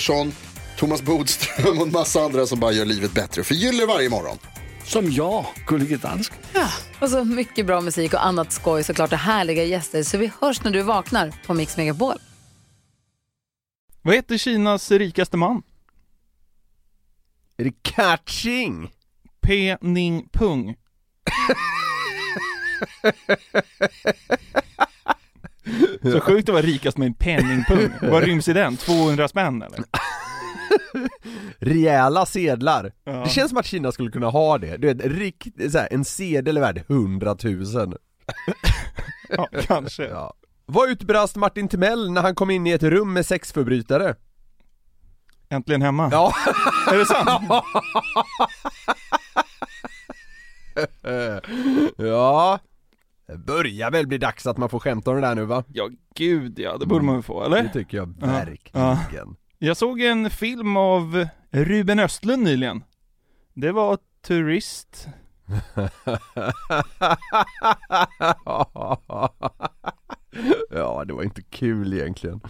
Pettersson, Thomas Bodström och en massa andra som bara gör livet bättre. Förgyller varje morgon. Som jag, Gullige Dansken. Och så mycket bra musik och annat skoj såklart och härliga gäster. Så vi hörs när du vaknar på Mix Megapol. Vad heter Kinas rikaste man? Är det catching? P. Ning Pung. Så sjukt att vara rikast med en penningpung. Vad ryms i den? 200 spänn eller? Rejäla sedlar. Ja. Det känns som att Kina skulle kunna ha det. Du vet, rikt, så här, en sedel är värd 100 000. Ja, kanske. Ja. Vad utbrast Martin Timell när han kom in i ett rum med sexförbrytare? Äntligen hemma. Ja. Är det sant? ja. Börjar väl bli dags att man får skämta om det där nu va? Ja, gud ja. Det borde man väl få, eller? Det tycker jag Ja. verkligen. Jag såg en film av Ruben Östlund nyligen. Det var Turist. ja, det var inte kul egentligen.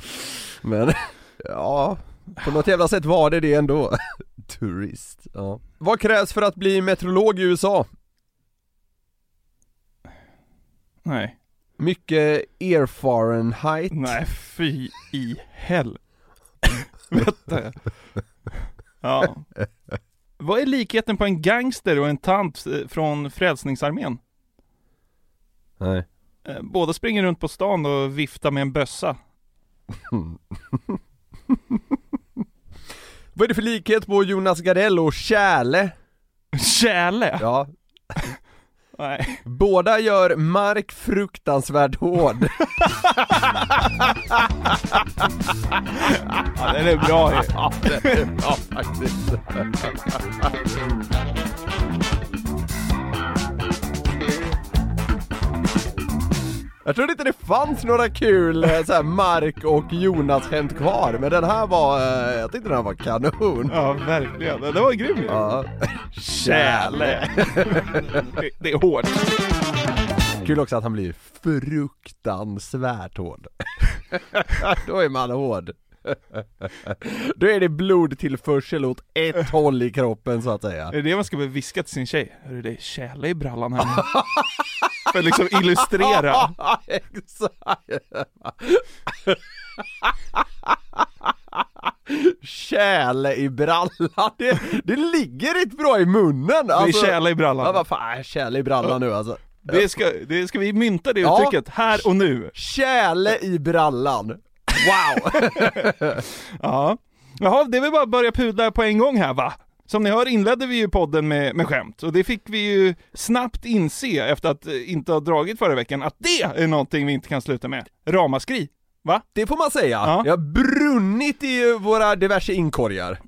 Men, ja, på något jävla sätt var det det ändå. Turist, ja. Vad krävs för att bli meteorolog i USA? Nej. Mycket air Fahrenheit. Nej, fy i hell. Vänta. Ja. Vad är likheten på en gangster och en tant eh, från Frälsningsarmén? Nej. Eh, Båda springer runt på stan och viftar med en bössa. Vad är det för likhet på Jonas Gardell och Kärle? Kärle? Ja, Nej. båda gör mark fruktansvärt hård. Ja, den är bra ju. ja, det är bra faktiskt. Jag trodde inte det fanns några kul eh, så här, Mark och Jonas skämt kvar, men den här var, eh, jag tyckte den här var kanon. Ja, verkligen. Det var grym ju. Ja. Kärle. Det, det är hårt. Kul också att han blir fruktansvärt hård. Då är man hård. Då är det blodtillförsel åt ett håll i kroppen så att säga. Är det det man ska börja viska till sin tjej? Hörru, det är kärle i brallan här nu. För att liksom illustrera. Exakt! Kärle i brallan, det, det ligger rätt bra i munnen! Det är kärle i brallan. Ja vad fan, kärle i brallan nu alltså. Det ska, det ska vi mynta det Ja. uttrycket här och nu. Kärle i brallan! Wow! Ja. Jaha, det är väl bara att börja pudla på en gång här va? Som ni hör inledde vi ju podden med, med skämt och det fick vi ju snabbt inse efter att eh, inte ha dragit förra veckan att det är någonting vi inte kan sluta med. Ramaskri. Va? Det får man säga. Ja. Jag har brunnit i våra diverse inkorgar.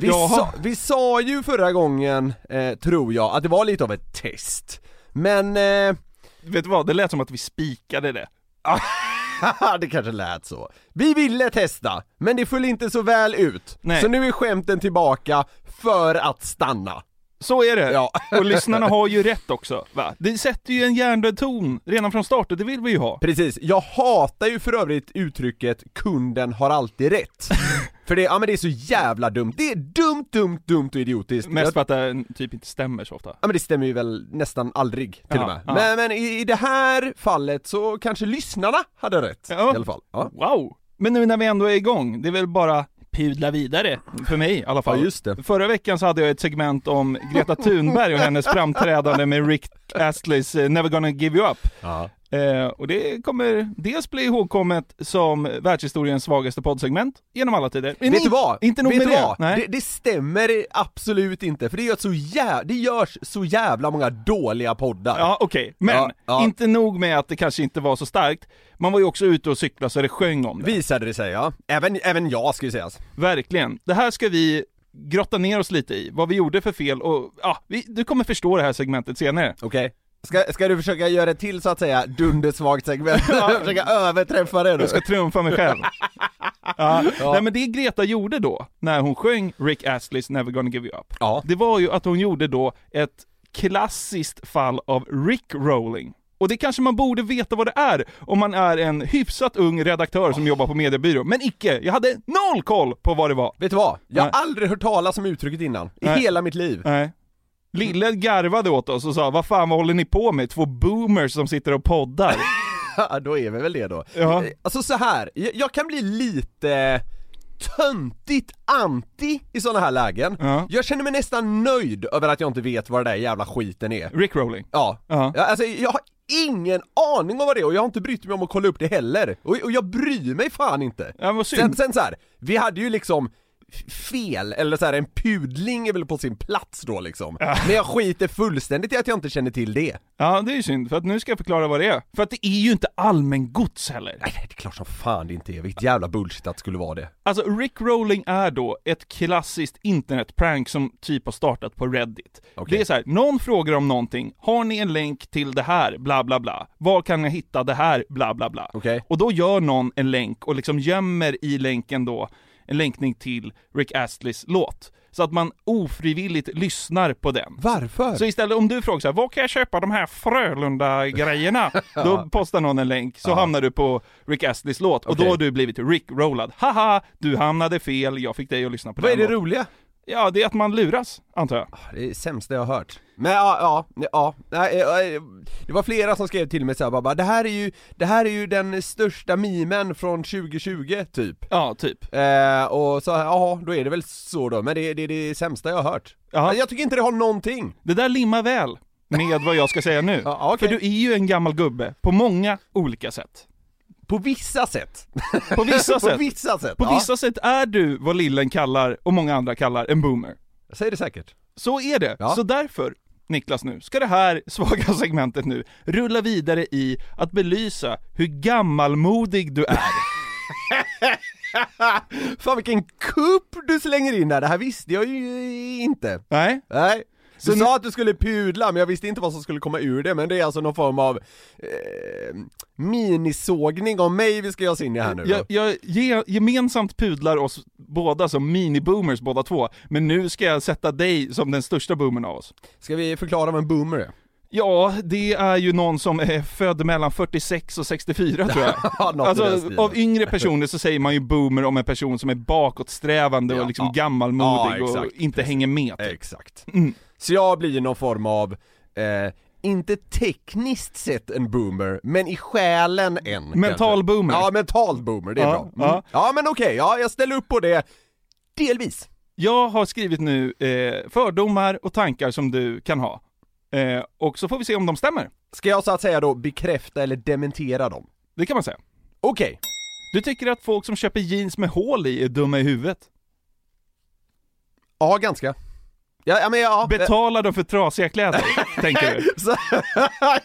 Vi, sa, vi sa ju förra gången, eh, tror jag, att det var lite av ett test. Men, eh, Vet du vad, det lät som att vi spikade det. det kanske lät så. Vi ville testa, men det föll inte så väl ut. Nej. Så nu är skämten tillbaka för att stanna. Så är det. Ja. Och lyssnarna har ju rätt också, va? Det sätter ju en hjärndöd ton redan från start och det vill vi ju ha. Precis, jag hatar ju för övrigt uttrycket 'kunden har alltid rätt' För det, ja men det är så jävla dumt, det är dumt, dumt, dumt och idiotiskt Mest för att det typ inte stämmer så ofta. Ja men det stämmer ju väl nästan aldrig till Ja, och med. ja. Men, men i, i det här fallet så kanske lyssnarna hade rätt Ja. i alla fall. Ja. Wow! Men nu när vi ändå är igång, det är väl bara pudla vidare, för mig i alla fall. Ja, just det. Förra veckan så hade jag ett segment om Greta Thunberg och hennes framträdande med Rick Astleys eh, Never gonna give you up. Ja. Eh, och det kommer dels bli ihågkommet som världshistoriens svagaste poddsegment genom alla tider. Men Vet du vad? Inte nog Vet med det. vad? Det, det stämmer absolut inte, för det görs så, jä- det görs så jävla många dåliga poddar. Ja okej, men Ja, ja. inte nog med att det kanske inte var så starkt, man var ju också ute och cykla så det sjöng om det. Visade det sig ja. Även, även jag ju sägas. Verkligen. Det här ska vi grotta ner oss lite i, vad vi gjorde för fel och ja, vi, du kommer förstå det här segmentet senare. Okej. Ska, ska du försöka göra ett till så att säga dundersvagt segment? försöka överträffa det nu? Jag ska trumfa mig själv. Ja. Ja. Nej men det Greta gjorde då, när hon sjöng Rick Astleys Never Gonna Give You Up, Ja. det var ju att hon gjorde då ett klassiskt fall av Rick-rolling. Och det kanske man borde veta vad det är om man är en hyfsat ung redaktör som jobbar på mediebyrå. Men icke, jag hade noll koll på vad det var. Vet du vad? Jag har Nej. aldrig hört talas om uttrycket innan, i Nej. hela mitt liv. Nej. Lille garvade åt oss och sa, vad fan vad håller ni på med? Två boomers som sitter och poddar. Ja, då är vi väl det då. Ja. Alltså så här, jag, jag kan bli lite töntigt anti i sådana här lägen. Ja. Jag känner mig nästan nöjd över att jag inte vet vad det där jävla skiten är. Rick-rolling. Ja. Ja. alltså jag har ingen aning om vad det är och jag har inte brytt mig om att kolla upp det heller. Och, och jag bryr mig fan inte. Ja, vad synd. Sen, sen så här, vi hade ju liksom fel, eller så här, en pudling är väl på sin plats då liksom. Men jag skiter fullständigt i att jag inte känner till det. Ja, det är ju synd, för att nu ska jag förklara vad det är. För att det är ju inte allmän gods heller. Nej, det är klart som fan det inte är, vilket jävla bullshit att det skulle vara det. Alltså, Rick-rolling är då ett klassiskt internetprank som typ har startat på Reddit. Okej. Det är så här, någon frågar om någonting, har ni en länk till det här, bla bla bla. Var kan jag hitta det här, bla bla bla. Okej. Och då gör någon en länk och liksom gömmer i länken då en länkning till Rick Astleys låt. Så att man ofrivilligt lyssnar på den. Varför? Så istället om du frågar så här, var kan jag köpa de här Frölunda-grejerna? Då postar någon en länk, så hamnar du på Rick Astleys låt, och Okej. då har du blivit Rick-rollad. Haha, du hamnade fel, jag fick dig att lyssna på Vad är den det låten. roliga? Ja, det är att man luras, antar jag. Det är det sämsta jag har hört. Men ja, ja, ja, nej, eh, det var flera som skrev till mig såhär bara, det här är ju, det här är ju den största mimen från 2020 typ. Ja, typ. Eh, och så, ja då är det väl så då, men det, det är det sämsta jag har hört. Ja. Jag tycker inte det har någonting. Det där limmar väl med vad jag ska säga nu. Ja, okej. För du är ju en gammal gubbe, på många olika sätt. På vissa sätt. På vissa På sätt. vissa sätt. På ja. vissa sätt är du vad lillen kallar, och många andra kallar, en boomer. Jag säger det säkert. Så är det. Ja. Så därför, Niklas nu, ska det här svaga segmentet nu rulla vidare i att belysa hur gammalmodig du är. Fan vilken kupp du slänger in där, det här visste jag ju inte. Nej? Nej. Du Så sa att du skulle pudla, men jag visste inte vad som skulle komma ur det, men det är alltså någon form av eh, minisågning av mig vi ska ge oss in i här nu då. Jag, jag ge, gemensamt pudlar oss båda som mini-boomers båda två, men nu ska jag sätta dig som den största boomern av oss. Ska vi förklara vad en boomer är? Ja, det är ju någon som är född mellan 46 och 64 tror jag. Alltså av yngre personer så säger man ju boomer om en person som är bakåtsträvande Ja, och liksom ja. gammalmodig Ja, och inte hänger med. typ. Exakt. Mm. Så jag blir någon form av, eh, inte tekniskt sett en boomer, men i själen en Mental kanske. boomer. Ja, mental boomer, det är Ja, bra. Mm. ja. ja men okej, ja jag ställer upp på det, delvis. Jag har skrivit nu eh, fördomar och tankar som du kan ha. Eh, och så får vi se om de stämmer. Ska jag så att säga då bekräfta eller dementera dem? Det kan man säga. Okej, Du tycker att folk som köper jeans med hål i är dumma i huvudet? ja ganska. Ja, men ja. Betalar de för trasiga kläder, tänker du? Så,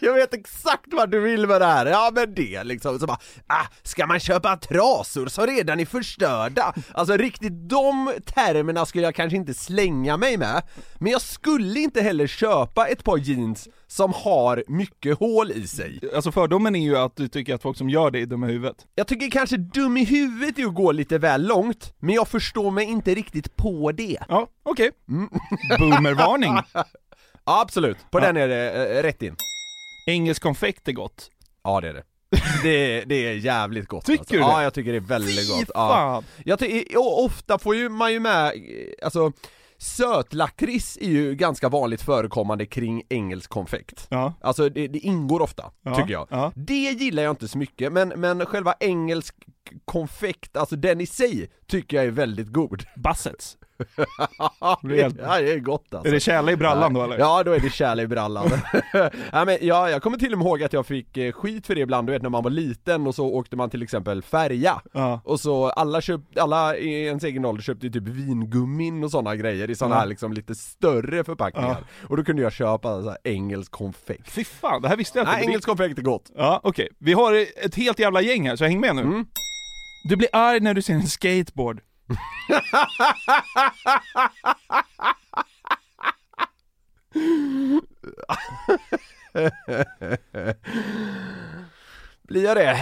jag vet exakt vad du vill med det här, ja men det liksom, så bara, ah, ska man köpa trasor som redan är förstörda? Alltså riktigt de termerna skulle jag kanske inte slänga mig med, men jag skulle inte heller köpa ett par jeans som har mycket hål i sig. Alltså fördomen är ju att du tycker att folk som gör det är dumma i huvudet. Jag tycker kanske dum i huvudet är att gå lite väl långt, men jag förstår mig inte riktigt på det. Ja, okej. Boomervarning. Ja, absolut, på den är det eh, rätt in. Engelsk konfekt är gott. Ja det är det. Det, det är jävligt gott Tycker alltså. du det? Ja jag tycker det är väldigt Fy gott. Ja. fan! Jag ty- ofta får ju man ju med, eh, alltså sötlakrits är ju ganska vanligt förekommande kring engelsk konfekt. Ja. Alltså det, det ingår ofta, Ja, tycker jag. ja. Det gillar jag inte så mycket, men, men själva engelsk konfekt, alltså den i sig, tycker jag är väldigt god. Bassets. Ja, Det är helt- det är gott alltså. Är det tjäle i brallan då eller? Ja, då är det kärle i brallan. ja, men ja, jag kommer till och med ihåg att jag fick eh, skit för det ibland, du vet när man var liten och så åkte man till exempel färja. Ja. Och så alla köpt, alla i ens egen ålder köpte ju typ vingummin och sådana grejer i sådana här liksom lite större förpackningar. Och då kunde jag köpa så här engelsk konfekt. Fy fan, det här visste jag inte. Nej, engelsk konfekt är gott. Ja, okej. Vi har ett helt jävla gäng här, så häng med nu. Mm. Du blir arg när du ser en skateboard. Blir jag det?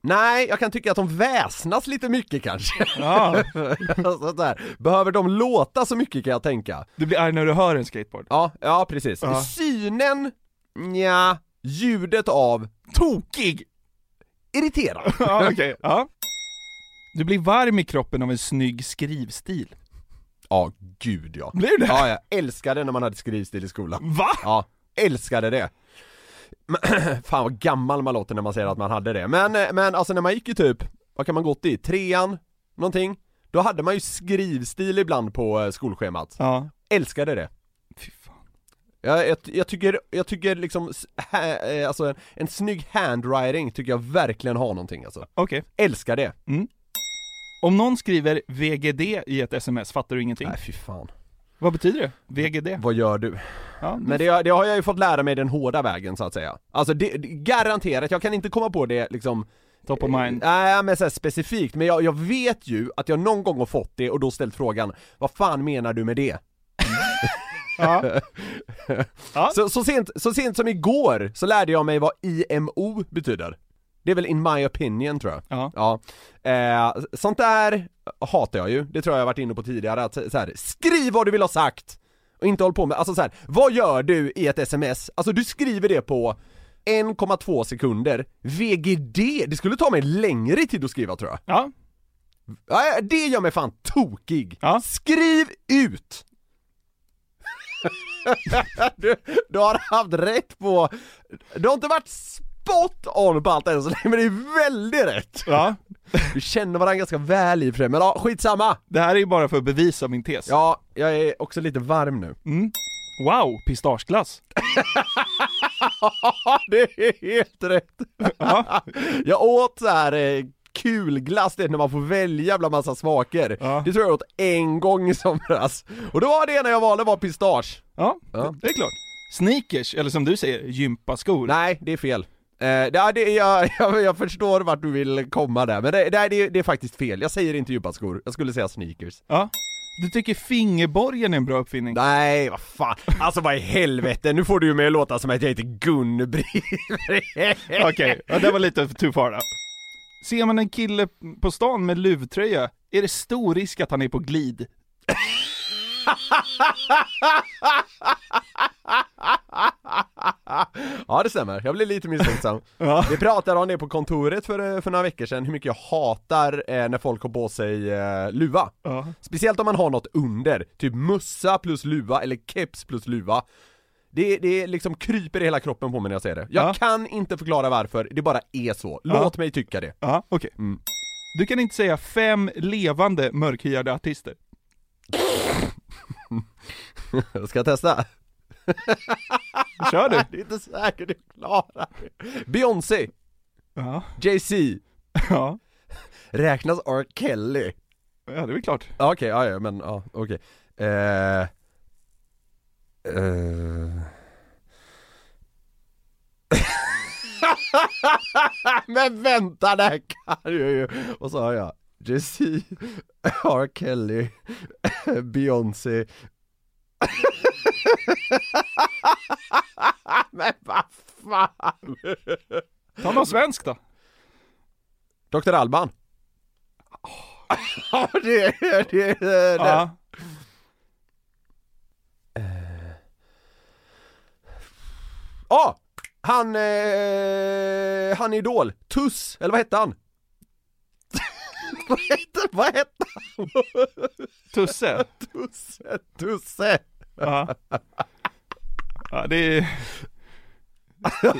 Nej, jag kan tycka att de väsnas lite mycket kanske. Ja. alltså, där. Behöver de låta så mycket kan jag tänka. Du blir arg när du hör en skateboard. Ja, ja precis. Ja. Synen, ja, ljudet av, Tokig! irriterad. Ja, okej. Ja. Du blir varm i kroppen av en snygg skrivstil. Ja, gud ja. Blir det? Ja, jag älskade när man hade skrivstil i skolan. Va? Ja, älskade det. Fan vad gammal man låter när man säger att man hade det. Men, men alltså när man gick i typ, vad kan man gått i? Trean? Någonting? Då hade man ju skrivstil ibland på eh, skolschemat. Ja. Älskade det. Fy fan. Jag, jag, jag tycker, jag tycker liksom, hä, eh, alltså en, en snygg handwriting tycker jag verkligen har någonting alltså. Okej. Älskar det. Om någon skriver VGD i ett sms fattar du ingenting. Nej fy fan. Vad betyder det? VGD? Vad gör du? Ja, Men det, det har jag ju fått lära mig den hårda vägen så att säga. Alltså det, garanterat, jag kan inte komma på det liksom Top of mind. Nej men så här specifikt, men jag, jag vet ju att jag någon gång har fått det och då ställt frågan Vad fan menar du med det? Ja. Ja. Så, så, sent, så sent som igår så lärde jag mig vad IMO betyder Det är väl in my opinion tror jag Ja. Ja, eh, sånt där hatar jag ju, det tror jag jag varit inne på tidigare, att så här, skriv vad du vill ha sagt! Och inte håll på med, alltså så här, vad gör du i ett sms? Alltså du skriver det på 1,2 sekunder, VGD, det skulle ta mig längre tid att skriva tror jag Ja. Ja, det gör mig fan tokig! Ja. Skriv ut! du, du har haft rätt på, du har inte varit spot on på allt än så länge, men det är väldigt rätt! ja. Vi känner varandra ganska väl i och för sig, men ja, skitsamma! Det här är ju bara för att bevisa min tes. Ja, jag är också lite varm nu. Mm. Wow, pistageglass. det är helt rätt! Ja. Jag åt så här eh, kulglass, det är när man får välja bland massa smaker. Ja. Det tror jag åt en gång i somras. Och då var det ena jag valde var pistage. Ja, Ja. det är klart. Sneakers, eller som du säger, gympaskor. Nej, det är fel. Eh, det, ja, det, jag, jag, jag förstår vart du vill komma där, men det, det, det, det är faktiskt fel. Jag säger inte gympaskor, jag skulle säga sneakers. Ja. Du tycker fingerborgen är en bra uppfinning? Nej, vad fan. Alltså vad i helvete, nu får du ju mig att låta som att jag heter Gun-Britt. Okej, ja, det var lite too far då. Ser man en kille på stan med luvtröja, är det stor risk att han är på glid. Ja det stämmer, jag blir lite misstänksam. Ja. Vi pratade om det på kontoret för, för några veckor sedan, hur mycket jag hatar eh, när folk har på sig eh, luva. Ja. Speciellt om man har något under, typ mössa plus luva eller keps plus luva. Det, det liksom kryper i hela kroppen på mig när jag ser det. Jag Ja. kan inte förklara varför, det bara är så. Låt mig tycka det. Ja, okej. Mm. Du kan inte säga fem levande mörkhyade artister. Ska jag testa? Kör du. Det är inte säkert jag klarar det. Beyoncé, Ja, Jay-Z, ja. räknas R. Kelly? Ja, det är väl klart. Ja, Okej, ja, ja men ja, okej. Eh, eh. men vänta, det här kan jag ju! Och så har jag Jay-Z, R. Kelly, Beyoncé Men vad fan! Ta någon svensk då. Dr. Alban Ja det är det, det. Ja. Ja! Han, eh, han är idol, Tuss, eller vad hette han? vad hette, vad hette han? Tusse? Tusse, Tusse! Ja. ja, det är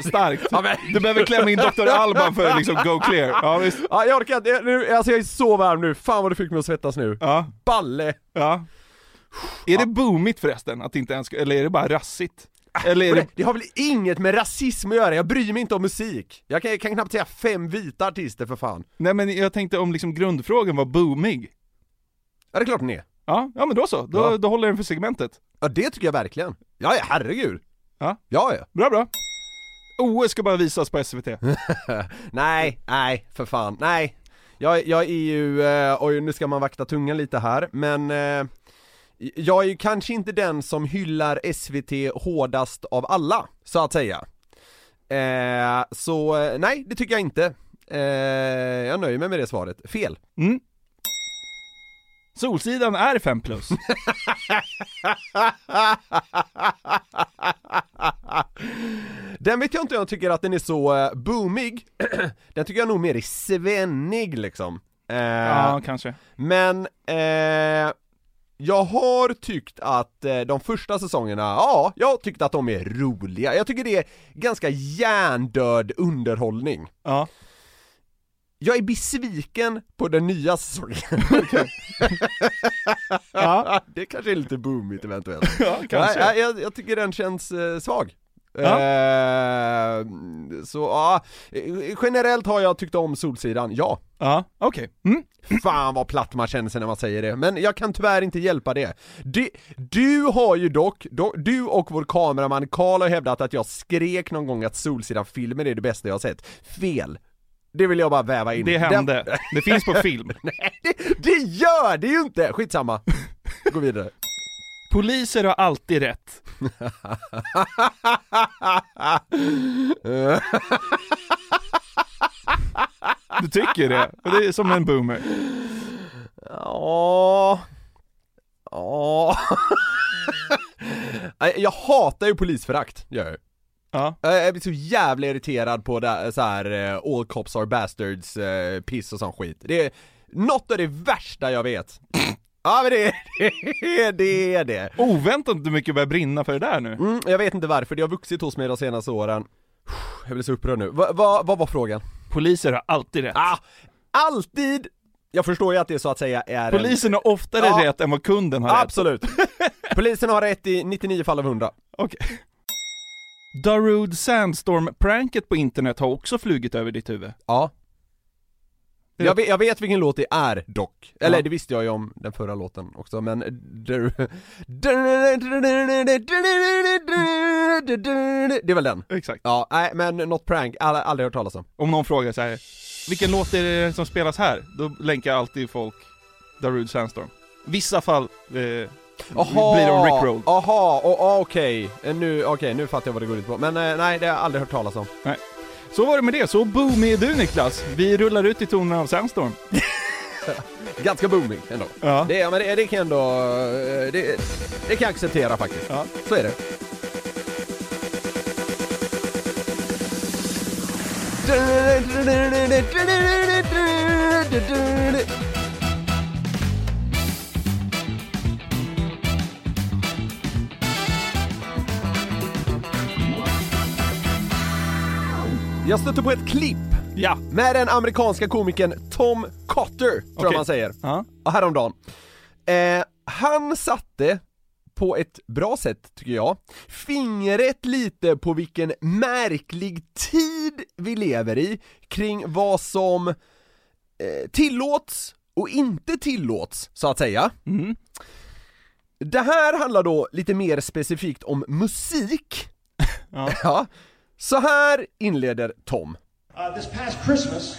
starkt. Du behöver klämma in Dr. Alban för att liksom go clear. Ja, visst. Ja, jag orkar inte, nu, alltså jag är så varm nu, fan vad du fick mig att svettas nu. Ja, Balle! ja. Är det boomigt förresten? Att inte ens, eller är det bara rassigt? Eller är Det, det, det har väl inget med rasism att göra, jag bryr mig inte om musik. Jag kan, jag kan knappt säga fem vita artister för fan. nej men jag tänkte om liksom grundfrågan var boomig. Ja det är klart den är. Ja, ja men då så. Då, Ja. då håller den för segmentet. Ja det tycker jag verkligen. Ja, ja herregud. Ja. Ja, ja. Bra, bra. OS ska bara visas på SVT. Nej, nej, för fan, nej. Jag, jag är ju, eh, oj nu ska man vakta tungan lite här, men eh, jag är ju kanske inte den som hyllar SVT hårdast av alla, så att säga. Eh, så eh, nej, det tycker jag inte. Eh, jag nöjer mig med det svaret. Fel. Mm. Solsidan är 5 plus. Den vet jag inte om jag tycker att den är så eh, boomig, den tycker jag nog mer är svennig liksom. Eh, Ja, kanske. Men, eh, jag har tyckt att eh, de första säsongerna, ja, jag tyckte att de är roliga. Jag tycker det är ganska hjärndöd underhållning. Ja. Jag är besviken på den nya säsongen. Ja. det kanske är lite boomigt eventuellt. Ja, kanske. Nej, jag, jag tycker den känns eh, svag. Ja. Eh, så ja, eh, generellt har jag tyckt om Solsidan, ja. Ja, okej. Mm. Fan vad platt man känner sig när man säger det, men jag kan tyvärr inte hjälpa det. Du, du har ju dock, do, du och vår kameraman Karl har hävdat att jag skrek någon gång att Solsidan-filmer är det bästa jag har sett. Fel. Det vill jag bara väva in. Det hände. Den- Det finns på film. Nej, det, det gör det ju inte! Skitsamma. Gå vidare. Poliser har alltid rätt. Du tycker det? Det är som en boomer. Ja. Ja. Jag hatar ju polisförakt, gör jag. Ja. Jag blir så jävla irriterad på det så här eh, all cops are bastards eh, piss och sån skit. Det är något av det värsta jag vet. Ja men det, det, det är det. Oväntat hur mycket börjar brinna för det där nu. Mm, jag vet inte varför, det har vuxit hos mig de senaste åren. Jag blir så upprörd nu. Va, va, vad var frågan? Poliser har alltid rätt. Ah, alltid! Jag förstår ju att det så att säga är en... Polisen har oftare Ja. rätt än vad kunden har rätt. Absolut. Polisen har rätt i 99 fall av 100. Okej. Darude Sandstorm-pranket på internet har också flugit över ditt huvud. Ja. Jag vet, jag vet vilken låt det är dock, eller Ja. det visste jag ju om den förra låten också men Det är väl den? Exakt. Ja, nej men något prank, all, aldrig hört talas om Om någon frågar så här, vilken låt är det som spelas här? Då länkar alltid folk Darude Sandstorm. Vissa fall eh, blir de rickrolled. Oh, oh, okej, Eh, nu, okej nu fattar jag vad det går ut på, men eh, nej det har jag aldrig hört talas om Så var det med det, så boomig är du Niklas. Vi rullar ut i tonerna av Sandstorm. Ganska booming ändå Ja. Det, men det, det kan jag ändå, eh, det, det kan jag acceptera faktiskt Ja. Så är det Jag stötte på ett klipp Ja. med den amerikanska komikern Tom Cotter, tror jag Okej. man säger, Ja. ja, häromdagen. Eh, han satte på ett bra sätt, tycker jag, fingret lite på vilken märklig tid vi lever i kring vad som eh, tillåts och inte tillåts, så att säga. Mm. Det här handlar då lite mer specifikt om musik. Ja. ja. Så här inleder Tom. Uh, this past Christmas,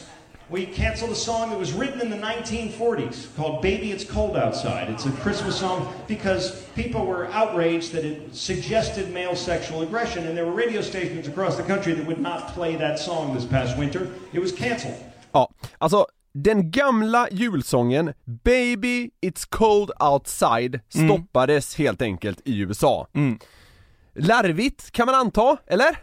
we canceled a song that was written in the 1940s called Baby It's Cold Outside. It's a Christmas song because people were outraged that it suggested male sexual aggression, and there were radio stations across the country that would not play that song this past winter. It was canceled. Ja, alltså den gamla julsången 'Baby It's Cold Outside' stoppades helt enkelt i USA. Mm. Larvigt kan man anta, eller?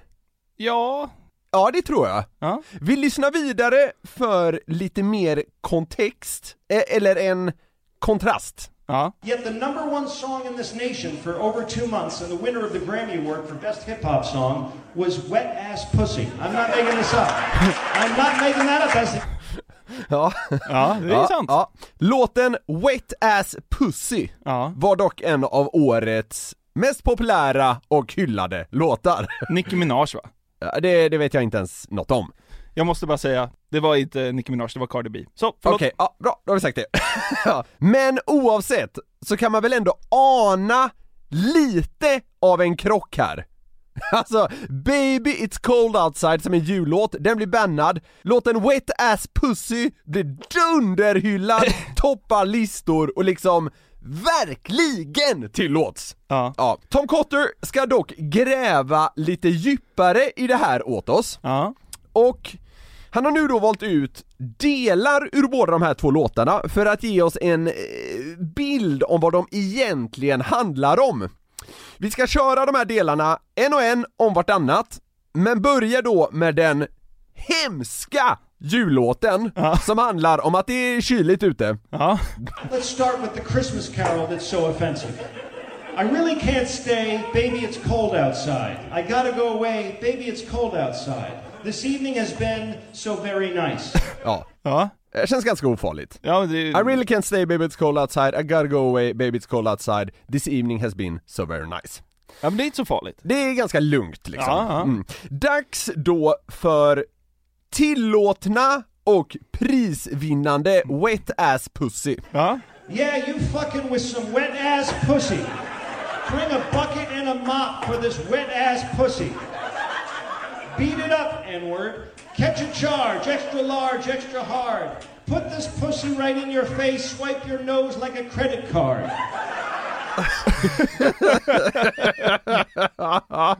Ja, Ja, det tror jag. Ja. Vi lyssnar vidare för lite mer kontext, eh, eller en kontrast. Ja. Yet the number one song in this nation for over two months and the winner of the Grammy Award for Best Hip Hop Song was Wet Ass Pussy. I'm not making this up. I'm not making that up. That's the Ja, Ja, det är sant. Ja. Låten Wet Ass Pussy Ja. var dock en av årets mest populära och hyllade låtar. Nicki Minaj va? Det, det vet jag inte ens något om. Jag måste bara säga, det var inte Nicki Minaj, det var Cardi B. Så, förlåt. Okej, ja, bra, då har vi sagt det. Men oavsett så kan man väl ändå ana lite av en krock här. Alltså, Baby It's Cold Outside som en jullåt, den blir bannad. Låten Wet Ass Pussy blir dunderhyllad, toppar listor och liksom verkligen tillåts. Ja. Ja, Tom Cotter ska dock gräva lite djupare i det här åt oss. Ja. Och han har nu då valt ut delar ur båda de här två låtarna för att ge oss en eh, bild om vad de egentligen handlar om. Vi ska köra de här delarna en och en om vartannat, men börja då med den hemska jullåten som handlar om att det är kyligt ute. Ja. Let's start with the Christmas carol that's so offensive. I really can't stay, baby, it's cold outside. I gotta go away, baby, it's cold outside. This evening has been so very nice. Ja, Ja. Det känns ganska ofarligt. Ja, det I really can't stay baby it's cold outside, I gotta go away baby it's cold outside, this evening has been so very nice. ja, men det är inte så farligt. Det är ganska lugnt liksom. Ja, ja. Mm. Dags då för tillåtna och prisvinnande Wet Ass Pussy. Ja. Yeah, you fucking with some wet ass pussy. Bring a bucket and a mop for this wet ass pussy. Beat it up, N word. Catch a charge, extra large, extra hard. Put this pussy right in your face, swipe your nose like a credit card. ja, ja,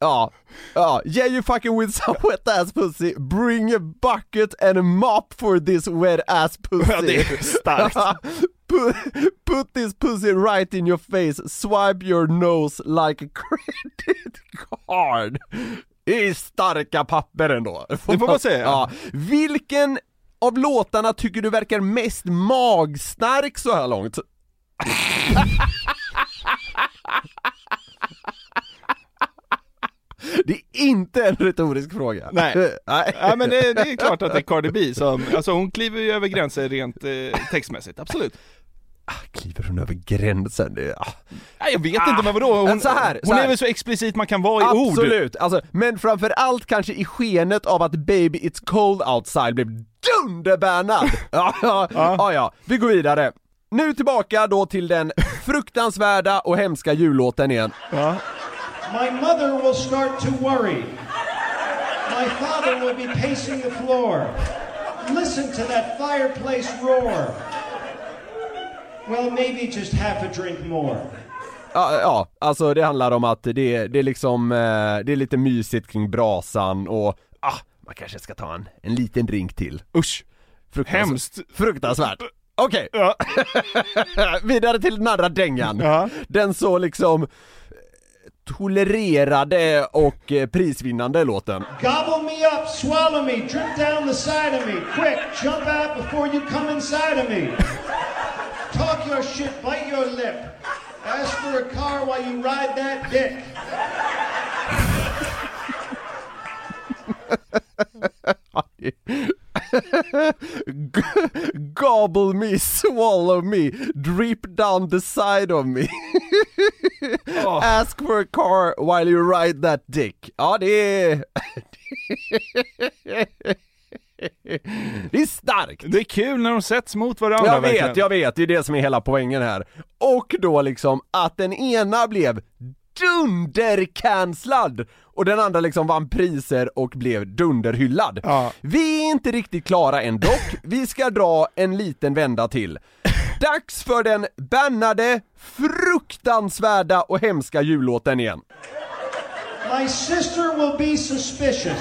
ah, ah, yeah you fucking with some wet ass pussy, bring a bucket and a mop for this wet ass pussy. Ja, det är starkt. put, put this pussy right in your face, swipe your nose like a credit card. Det är starka papper ändå. Det får man säga. Ja. Vilken av låtarna tycker du verkar mest magstark så här långt? Det är inte en retorisk fråga. Nej. Nej. Ja men det, det är klart att det är Cardi B som, alltså hon kliver ju över gränser rent eh, textmässigt, absolut. Kliver hon över gränsen? Det, ah. Nej, jag vet inte men vadå, hon, Men så här, så hon här. är väl så explicit man kan vara i ord. Absolut, alltså, men framför allt kanske i skenet av att Baby It's Cold Outside blev dunderbannad! ja, ja, ja, ja, vi går vidare. Nu tillbaka då till den fruktansvärda och hemska jullåten igen. My mother will start to worry. My father will be pacing the floor. Listen to that fireplace roar. Well, maybe just half a drink more. Ja, ja, alltså det handlar om att det, det är liksom, eh, det är lite mysigt kring brasan och, ah, man kanske ska ta en, en liten drink till. Usch, Fruktansvärt. hemskt. Fruktansvärt. Okej, Ja. vidare till den andra dängan. Ja. Den så liksom eh, tolererade och eh, prisvinnande låten. Gobble me up, swallow me, drip down the side of me. Quick, jump out before you come inside of me. Talk your shit, bite your lip. Ask for a car while you ride that dick. Gobble me, swallow me, drip down the side of me. Oh. Ask for a car while you ride that dick. Ja, det är... det är starkt! Det är kul när de sätts mot varandra Jag vet, verkligen. jag vet, det är det som är hela poängen här. Och då liksom att den ena blev dundercancellad och den andra liksom vann priser och blev dunderhyllad. Ja. Vi är inte riktigt klara än dock, vi ska dra en liten vända till. Dags för den bannade, fruktansvärda och hemska jullåten igen. My sister will be suspicious.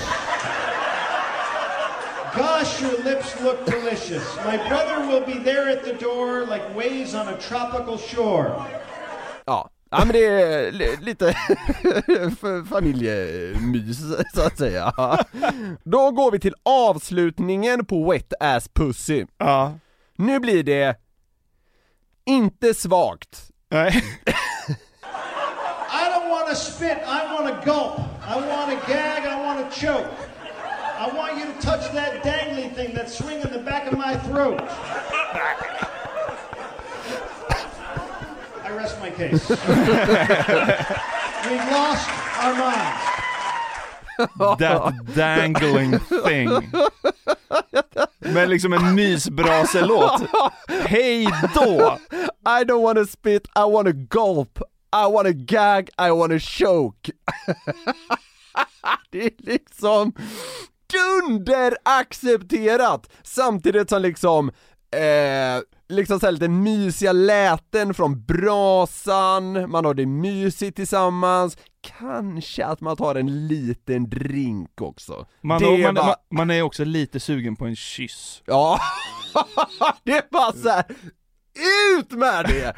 Gosh, your lips look delicious. My brother will be there at the door like waves on a tropical shore. Ja, Ja men det är li- lite familjemys så att säga. Då går vi till avslutningen på Wet Ass Pussy. Ja. Nu blir det inte svagt. Nej. I don't want to spit, I want to gulp. I want to gag, I want to choke. That dangly thing that's swinging in the back of my throat. I rest my case. We've lost our minds. That dangling thing. Med liksom en mysbraselåt. Hej då! I don't wanna spit, I wanna gulp. I wanna gag, I wanna choke. det är liksom dunderaccepterat! Samtidigt som liksom, eh, liksom såhär lite mysiga läten från brasan, man har det mysigt tillsammans, kanske att man tar en liten drink också. Man, det man, var- man, man är också lite sugen på en kyss. Ja, det är bara så här. Ut med det!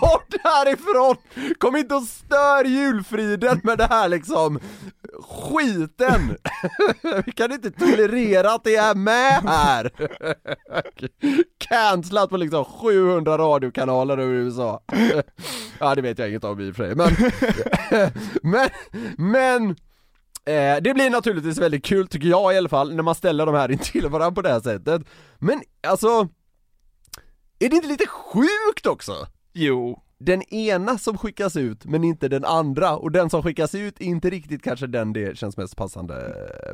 Bort härifrån! Kom inte och stör julfriden med det här liksom skiten! Vi kan inte tolerera att det är med här! Cancelat på liksom 700 radiokanaler över USA. Ja det vet jag inget om i och för sig, men men, men Eh, det blir naturligtvis väldigt kul tycker jag i alla fall, när man ställer de här intill varandra på det här sättet. Men alltså, är det inte lite sjukt också? Jo. Den ena som skickas ut, men inte den andra, och den som skickas ut är inte riktigt kanske den det känns mest passande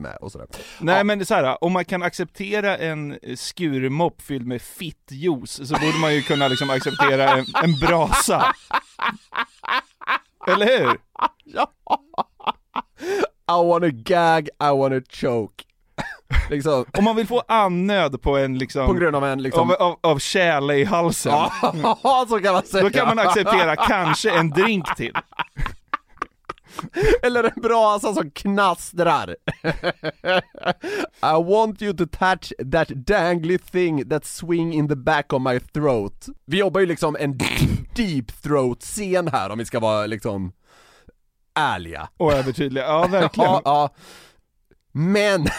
med och sådär. Nej men så här, om man kan acceptera en skurmopp fylld med fittjuice så borde man ju kunna liksom acceptera en, en brasa. Eller hur? Ja. I wanna gag, I wanna choke. Liksom. Om man vill få annöd på en liksom... På grund av en liksom... Av, av, av tjäle i halsen. Ja, så kan man säga. Då kan man acceptera kanske en drink till. Eller en brasa som knastrar. I want you to touch that dangly thing that swing in the back of my throat. Vi jobbar ju liksom en deep throat scen här om vi ska vara liksom ärliga. Och övertydliga, ja verkligen. Ja, ja. Men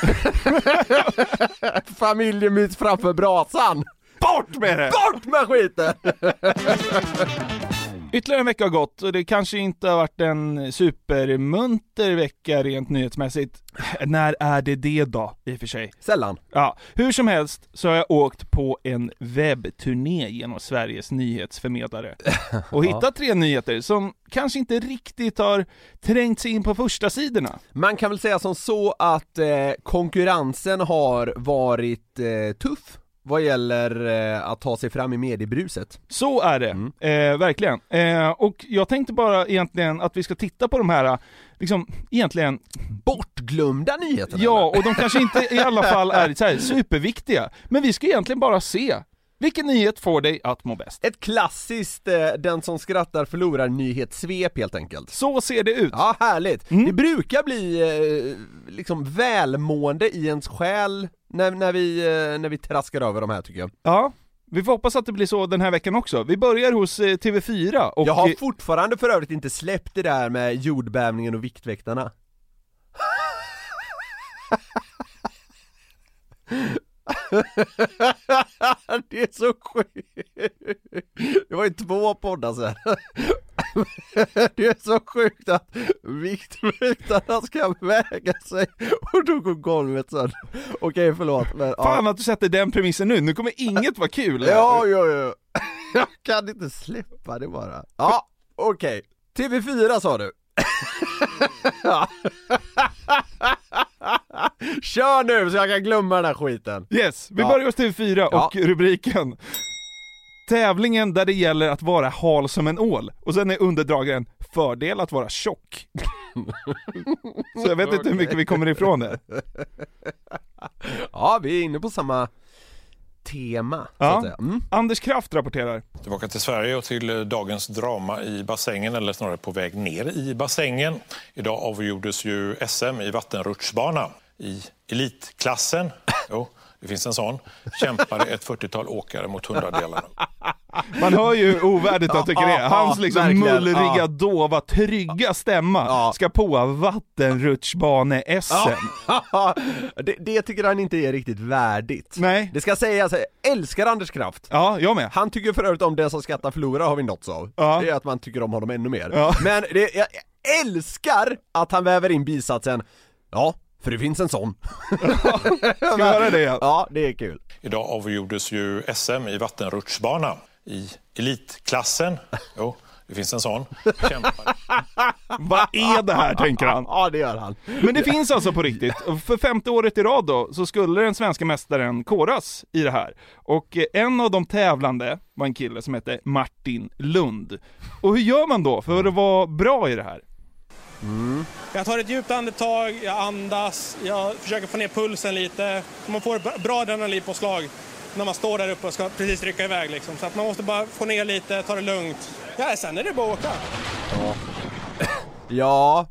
familjemys framför brasan. Bort med det! Bort med skiten! Ytterligare en vecka har gått och det kanske inte har varit en supermunter vecka rent nyhetsmässigt. När är det det då, i och för sig? Sällan. Ja, hur som helst så har jag åkt på en webbturné genom Sveriges nyhetsförmedlare och hittat tre nyheter som kanske inte riktigt har trängt sig in på första sidorna. Man kan väl säga som så att eh, konkurrensen har varit eh, tuff vad gäller eh, att ta sig fram i mediebruset. Så är det, eh, verkligen. Eh, och jag tänkte bara egentligen att vi ska titta på de här, liksom, egentligen Bortglömda nyheterna? Ja, och de kanske inte i alla fall är så här superviktiga. Men vi ska egentligen bara se, vilken nyhet får dig att må bäst? Ett klassiskt eh, den som skrattar förlorar nyhetssvep helt enkelt. Så ser det ut. Ja, härligt. Det brukar bli eh, liksom välmående i ens själ när, när, vi, eh, när vi traskar över de här tycker jag. Ja, vi får hoppas att det blir så den här veckan också. Vi börjar hos eh, TV4 och... Jag har fortfarande för övrigt inte släppt det där med jordbävningen och Viktväktarna. det är så sjukt! Det var ju två poddar sen. Det är så sjukt att Viktväktarna ska väga sig och då går golvet sönder. Okej förlåt men Fan att du sätter den premissen nu, nu kommer inget vara kul. Ja, ja, ja. Jag kan inte släppa det bara. Ja, okej. TV4 sa du. Ja. Kör nu så jag kan glömma den här skiten. Yes, vi Ja. börjar hos TV4 Ja. och rubriken Tävlingen där det gäller att vara hal som en ål, och sen är underdragaren Fördel att vara tjock. Så jag vet inte hur mycket vi kommer ifrån det. Ja, vi är inne på samma tema, så att Ja. säga. Mm. Anders Kraft rapporterar. Tillbaka till Sverige och till eh, dagens drama i bassängen, eller snarare på väg ner i bassängen. Idag avgjordes ju SM i vattenrutschbana. I elitklassen, jo, det finns en sån, kämpade ett 40-tal åkare mot hundradelarna. Man hör ju hur ovärdigt jag tycker det är. Hans liksom verkligen. mullriga, dova, trygga stämma ska på vattenrutschbane-SM. det, det tycker han inte är riktigt värdigt. Nej. Det ska sägas, jag älskar Anders Kraft. Ja, jag med. Han tycker för övrigt om det som skrattar förlorar har vi nåtts av. Ja. Det är att man tycker om honom ännu mer. Ja. Men det, jag älskar att han väver in bisatsen Ja, för det finns en sån. Ska vi höra det? Ja, det är kul. Idag avgjordes ju SM i vattenrutschbana i elitklassen. Jo, det finns en sån. Kämpar. Vad är det här, tänker han. Ja, det gör han. Men det finns alltså på riktigt. För femte året i rad då, så skulle den svenska mästaren koras i det här. Och eh, en av de tävlande var en kille som hette Martin Lund. Och hur gör man då för att vara bra i det här? Mm. Jag tar ett djupt andetag, jag andas, jag försöker få ner pulsen lite. Man får ett bra adrenalinpåslag när man står där uppe och ska precis rycka iväg. Liksom. Så att man måste bara få ner lite, ta det lugnt. Ja, sen är det bara att åka. Ja,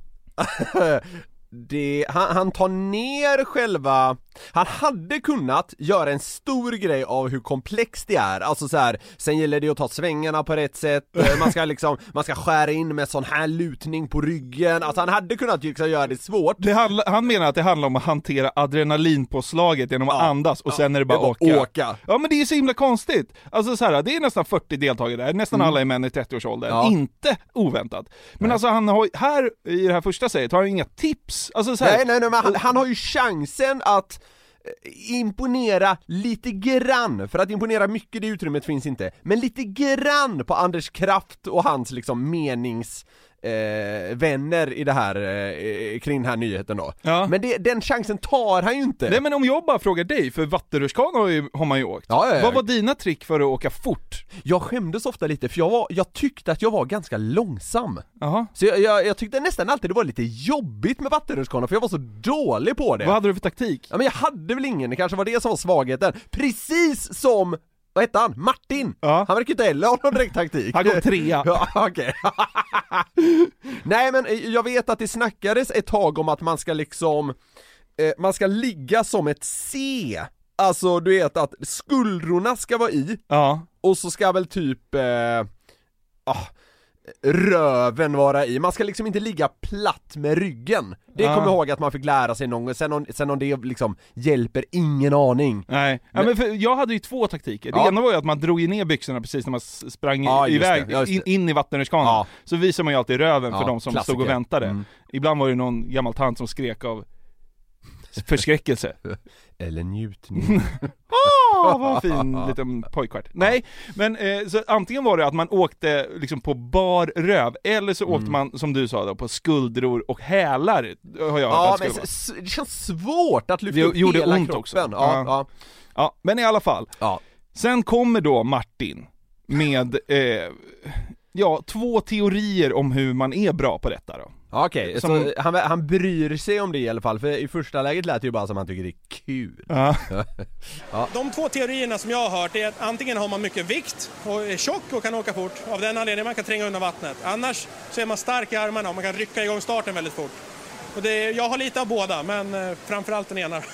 det, han, han tar ner själva, han hade kunnat göra en stor grej av hur komplext det är, alltså så här, sen gäller det att ta svängarna på rätt sätt, eh, man ska liksom, man ska skära in med sån här lutning på ryggen, alltså han hade kunnat liksom göra det svårt. Det handla, han menar att det handlar om att hantera adrenalinpåslaget genom att andas och sen är det bara, det bara åka. åka. Ja men det är så himla konstigt. Alltså så här, det är nästan 40 deltagare där, nästan Mm. alla är män i 30-årsåldern. Ja. Inte oväntat. Men alltså han har, här i det här första säget har han inga tips. Alltså så här, Nej nej nej men han, han har ju chansen att Eh, imponera lite grann, för att imponera mycket det utrymmet finns inte, men lite grann på Anders Kraft och hans liksom menings eh, vänner i det här, eh, kring den här nyheten då. Ja. Men det, den chansen tar han ju inte. Nej men om jag bara frågar dig, för vattenrutschkana har, ju- har man ju åkt. Ja, ja, ja. Vad var dina trick för att åka fort? Jag skämdes ofta lite för jag, var, jag tyckte att jag var ganska långsam. Jaha. Så jag, jag, jag tyckte nästan alltid det var lite jobbigt med vattenrutschkana för jag var så dålig på det. Vad hade du för taktik? Ja men jag hade väl ingen, det kanske var det som var svagheten. Precis som, vad hette han? Martin! Ja. Han verkar inte heller ha någon direkt taktik. Han kom trea. Ja, okej. Nej men eh, jag vet att det snackades ett tag om att man ska liksom, eh, man ska ligga som ett C. Alltså du vet att skuldrorna ska vara i, Ja. och så ska väl typ, eh, ah, röven vara i, man ska liksom inte ligga platt med ryggen. Det Ja. kommer jag ihåg att man fick lära sig någon gång, sen om, sen om det liksom hjälper, ingen aning. Nej, ja, men för jag hade ju två taktiker. Det Ja. ena var ju att man drog ner byxorna precis när man sprang Ja, iväg, det, in, in i vattenrutschkanan. Så visar man ju alltid röven för de som klassiker. stod och väntade. Mm. Ibland var det någon gammal tant som skrek av förskräckelse. Eller njutning. Åh, vad fin liten pojkvart. Nej, men eh, så antingen var det att man åkte liksom på bar röv, eller så Mm. åkte man, som du sa då, på skuldror och hälar, har jag Ja men det känns svårt att lyfta Det upp gjorde hela ont kroppen. också. Ja, Ja. ja. Ja, men i alla fall. Ja. Sen kommer då Martin med, eh, ja, två teorier om hur man är bra på detta då. Ja, Okej, Som- så han, han bryr sig om det i alla fall, för i första läget lät det ju bara som att han tycker det är kul. Ja. De två teorierna som jag har hört är att antingen har man mycket vikt och är tjock och kan åka fort. Av den anledningen man kan tränga undan vattnet. Annars så är man stark i armarna och man kan rycka igång starten väldigt fort. Och det, jag har lite av båda, men eh, framförallt den ena.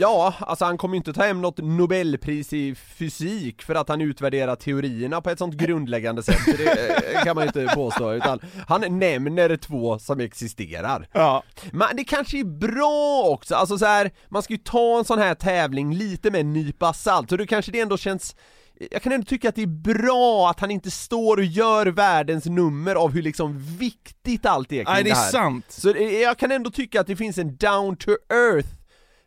Ja, alltså han kommer ju inte ta hem något nobelpris i fysik för att han utvärderar teorierna på ett sånt grundläggande sätt, det eh, kan man ju inte påstå, utan han nämner två som existerar. Ja. Men det kanske är bra också, alltså så här, man ska ju ta en sån här tävling lite med en nypa salt, och då kanske det ändå känns jag kan ändå tycka att det är bra att han inte står och gör världens nummer av hur liksom viktigt allt är kring Nej, det är här. sant. Så det- jag kan ändå tycka att det finns en down to earth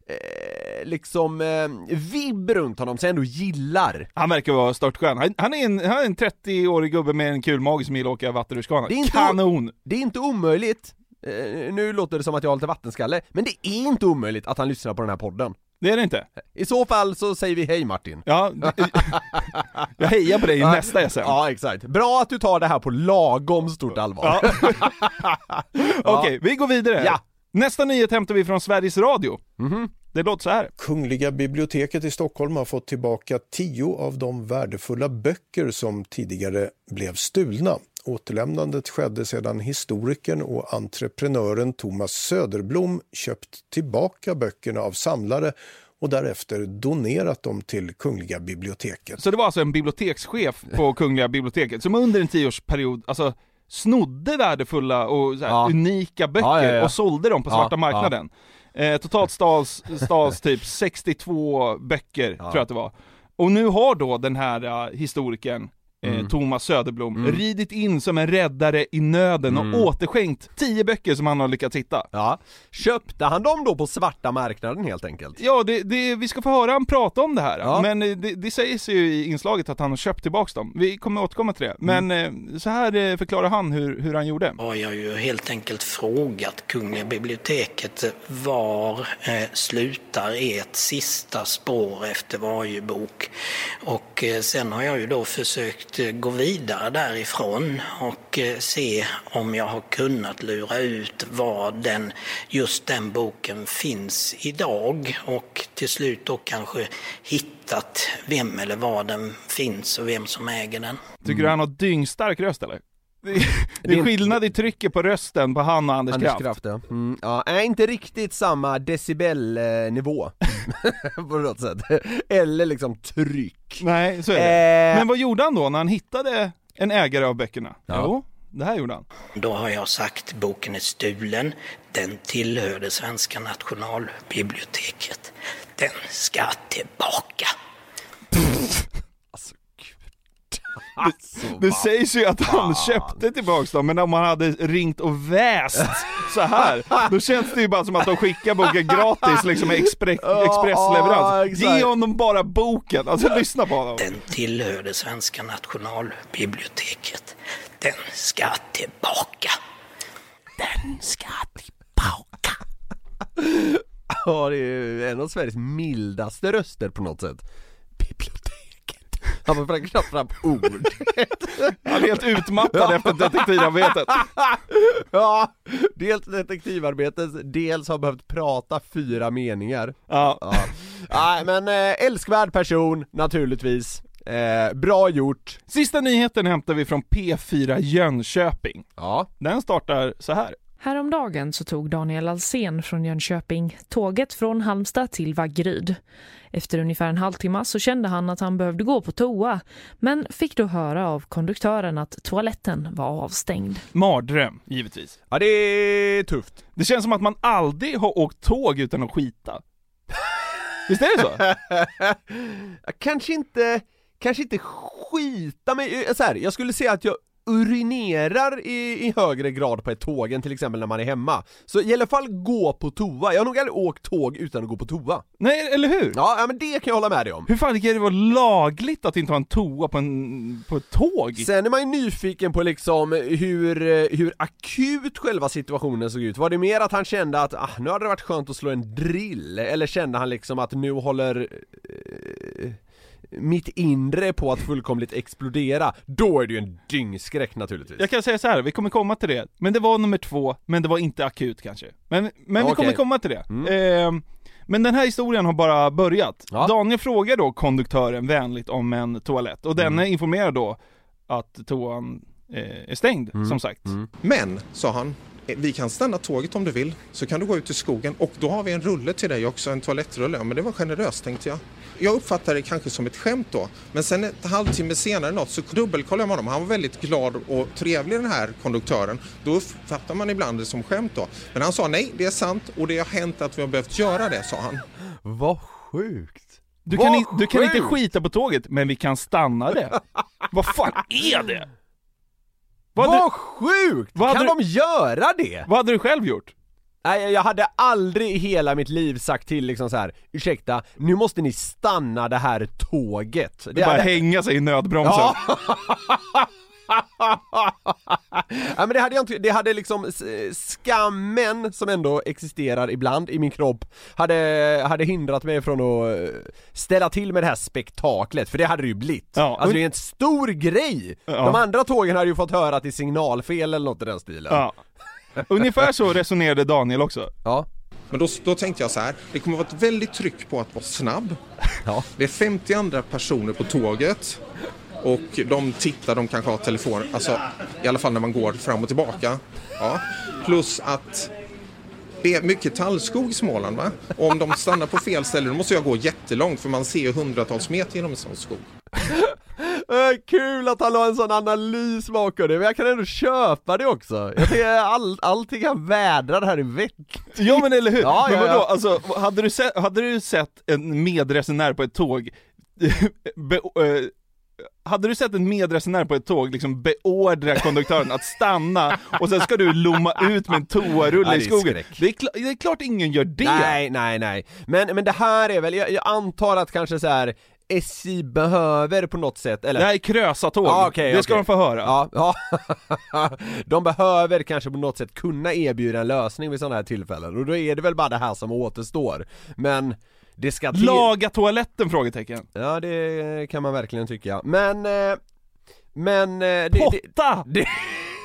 eh, liksom eh, vibb runt honom som jag ändå gillar. Han verkar vara störtskön. Han, han, är en, han är en 30-årig gubbe med en kul mage som gillar att åka vattenrutschkana. Det är Kanon! Det är inte omöjligt, eh, nu låter det som att jag har lite vattenskalle, men det är inte omöjligt att han lyssnar på den här podden. Det är det inte. I så fall så säger vi hej Martin. Ja, jag hejar på dig i nästa SM. Ja, exakt. Bra att du tar det här på lagom stort allvar. Okej, vi går vidare. Ja. Nästa nyhet hämtar vi från Sveriges Radio. Det låter så här. Kungliga biblioteket i Stockholm har fått tillbaka tio av de värdefulla böcker som tidigare blev stulna. Återlämnandet skedde sedan historikern och entreprenören Thomas Söderblom köpt tillbaka böckerna av samlare och därefter donerat dem till Kungliga biblioteket. Så det var alltså en bibliotekschef på Kungliga biblioteket som under en tioårsperiod, alltså snodde värdefulla och så här, Ja. unika böcker Ja, ja, ja. och sålde dem på Ja, svarta ja. marknaden. Eh, totalt stals, stals typ 62 böcker, tror jag att det var. Och nu har då den här uh, historikern Mm. Thomas Söderblom Mm. ridit in som en räddare i nöden Mm. och återskänkt 10 böcker som han har lyckats hitta. Ja, köpte han dem då på svarta marknaden helt enkelt? Ja, det, det, vi ska få höra han prata om det här. Ja. Men eh, det, det sägs ju i inslaget att han har köpt tillbaks dem. Vi kommer återkomma till det. Men Mm. eh, så här eh, förklarar han hur, hur han gjorde. har jag ju helt enkelt frågat Kungliga biblioteket var eh, slutar ert sista spår efter varje bok? Och eh, sen har jag ju då försökt eh, gå vidare därifrån och eh, se om jag har kunnat lura ut var den, just den boken finns idag och till slut då kanske hittat vem eller var den finns och vem som äger den. Tycker du han har dyngstark röst eller? Det, det är skillnad i trycket på rösten på han och Anders, Anders Kraft. Kraft ja. Mm, ja. Är inte riktigt samma decibelnivå på något sätt. Eller liksom tryck. Nej, så är det. Eh. Men vad gjorde han då när han hittade en ägare av böckerna? Ja. Jo, det här gjorde han. Då har jag sagt boken är stulen. Den tillhör det svenska nationalbiblioteket. Den ska tillbaka. Det sägs ju att han köpte tillbaks dem, men om han hade ringt och väst så här, då känns det ju bara som att de skickar boken gratis, liksom med expre- expressleverans. Ge honom bara boken, alltså lyssna på honom. Den tillhör det svenska nationalbiblioteket. Den ska tillbaka. Den ska tillbaka. Ja, det är ju en av Sveriges mildaste röster på något sätt. Biblioteket. Han får knappt fram ord. Han är helt utmattad efter detektivarbetet. Ja, dels detektivarbetet, dels har behövt prata fyra meningar. Ja. Nej men eh, älskvärd person, naturligtvis. Eh, bra gjort. Sista nyheten hämtar vi från P4 Jönköping. Ja. Den startar så här. Häromdagen så tog Daniel Alsen från Jönköping tåget från Halmstad till Vaggeryd. Efter ungefär en halvtimme så kände han att han behövde gå på toa men fick då höra av konduktören att toaletten var avstängd. Mardröm, givetvis. Ja, det är tufft. Det känns som att man aldrig har åkt tåg utan att skita. Visst är det så? Jag kanske inte, kanske inte skita mig, eh, så här, jag skulle säga att jag urinerar i, i högre grad på ett tåg än till exempel när man är hemma. Så i alla fall gå på toa, jag har nog aldrig åkt tåg utan att gå på toa. Nej, eller hur? Ja, ja men det kan jag hålla med dig om. Hur fan kan det vara lagligt att inte ha en toa på, en, på ett tåg? Sen är man ju nyfiken på liksom hur, eh, hur akut själva situationen såg ut. Var det mer att han kände att ah, nu hade det varit skönt att slå en drill? Eller kände han liksom att nu håller mitt inre på att fullkomligt explodera? Då är det ju en dyngskräck naturligtvis. Jag kan säga så här, vi kommer komma till det. Men det var nummer två, men det var inte akut kanske. Men, men vi Okej. kommer komma till det. Ehm, men den här historien har bara börjat. Daniel frågar då konduktören vänligt om en toalett och denne informerar då att toan eh, är stängd, som sagt. Men, sa han, eh, vi kan stanna tåget om du vill, så kan du gå ut i skogen och då har vi en rulle till dig också, en toalettrulle. Ja, men det var generöst tänkte jag. Jag uppfattade det kanske som ett skämt då, men sen ett halvtimme senare något så dubbelkollade jag med honom. Han var väldigt glad och trevlig den här konduktören. Då uppfattar man ibland det som skämt då. Men han sa nej, det är sant och det har hänt att vi har behövt göra det, sa han. Vad sjukt! Du Vad kan, i, du kan inte skita på tåget, men vi kan stanna det. Vad fan är det? Vad, hade- sjukt! vad kan du- de göra det? Vad hade du själv gjort? Nej, jag hade aldrig i hela mitt liv sagt till liksom så här. ursäkta, nu måste ni stanna det här tåget. Det bara hade- hänga sig i nödbromsen. Ja. ja men det hade jag inte, det hade liksom skammen som ändå existerar ibland i min kropp hade, hade hindrat mig från att eh, ställa till med det här spektaklet, för det hade det ju blivit. Ja. Alltså det är en stor grej! Ja. De andra tågen hade ju fått höra att det är signalfel eller något i den stilen. Ja. Ungefär så resonerade Daniel också. Ja. Men då, då tänkte jag så här, det kommer vara ett väldigt tryck på att vara snabb. Det är 50 andra personer på tåget och de tittar, de kanske har telefon, alltså i alla fall när man går fram och tillbaka. Ja. Plus att Det är mycket tallskog i Småland va? Och om de stannar på fel ställe då måste jag gå jättelångt för man ser ju hundratals meter genom en sån skog. Äh, kul att han har en sån analys bakom det, men jag kan ändå köpa det också. Jag tycker all, allting han vädrar här är vettigt. Ja men eller hur? Ja, men ja, vadå, ja. alltså hade du, sett, hade du sett en medresenär på ett tåg be, eh, hade du sett en medresenär på ett tåg liksom beordra konduktören att stanna och sen ska du lomma ut med en toarulle i skogen? skräck. Det är, kla- det är klart ingen gör det! Nej, nej, nej. Men, men det här är väl, jag, jag antar att kanske så här SJ behöver på något sätt, eller? Det här är Krösa-tåg, Ja, okej, det ska okej. de få höra. Ja, ja. de behöver kanske på något sätt kunna erbjuda en lösning vid sådana här tillfällen och då är det väl bara det här som återstår. Men det ska till... Laga toaletten? Frågetecken. Ja det kan man verkligen tycka, men... eh, Men... eh, Det, Potta! Det, det,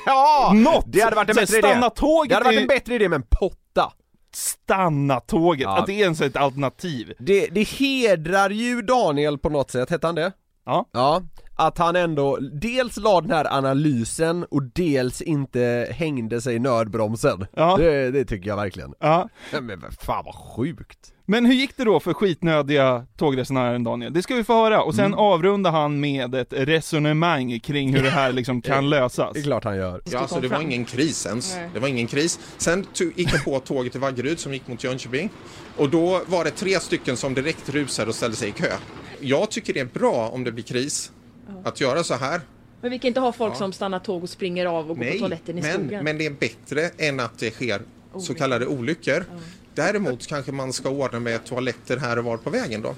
ja! Något! Det hade varit en bättre idé! stanna tåget Det hade varit en bättre idé med en potta! Stanna tåget, Ja. att det är ens ett alternativ. Det, det hedrar ju Daniel på något sätt, hette han det? Ja. Ja, att han ändå dels la den här analysen och dels inte hängde sig i nödbromsen. Ja. Det, det tycker jag verkligen. Ja. Men fan vad sjukt. Men hur gick det då för skitnödiga tågresenären Daniel? Det ska vi få höra, och sen Mm. avrundar han med ett resonemang kring hur det här liksom kan lösas. Det är klart han gör. Ja, alltså det var ingen kris ens. Nej. Det var ingen kris. Sen tog- gick jag på tåget till Vaggeryd som gick mot Jönköping. Och då var det tre stycken som direkt rusade och ställde sig i kö. Jag tycker det är bra om det blir kris. Att göra så här. Men vi kan inte ha folk Ja. som stannar tåg och springer av och går på toaletten i men, skogen. men det är bättre än att det sker så kallade olyckor. Däremot kanske man ska ordna med toaletter här och var på vägen då.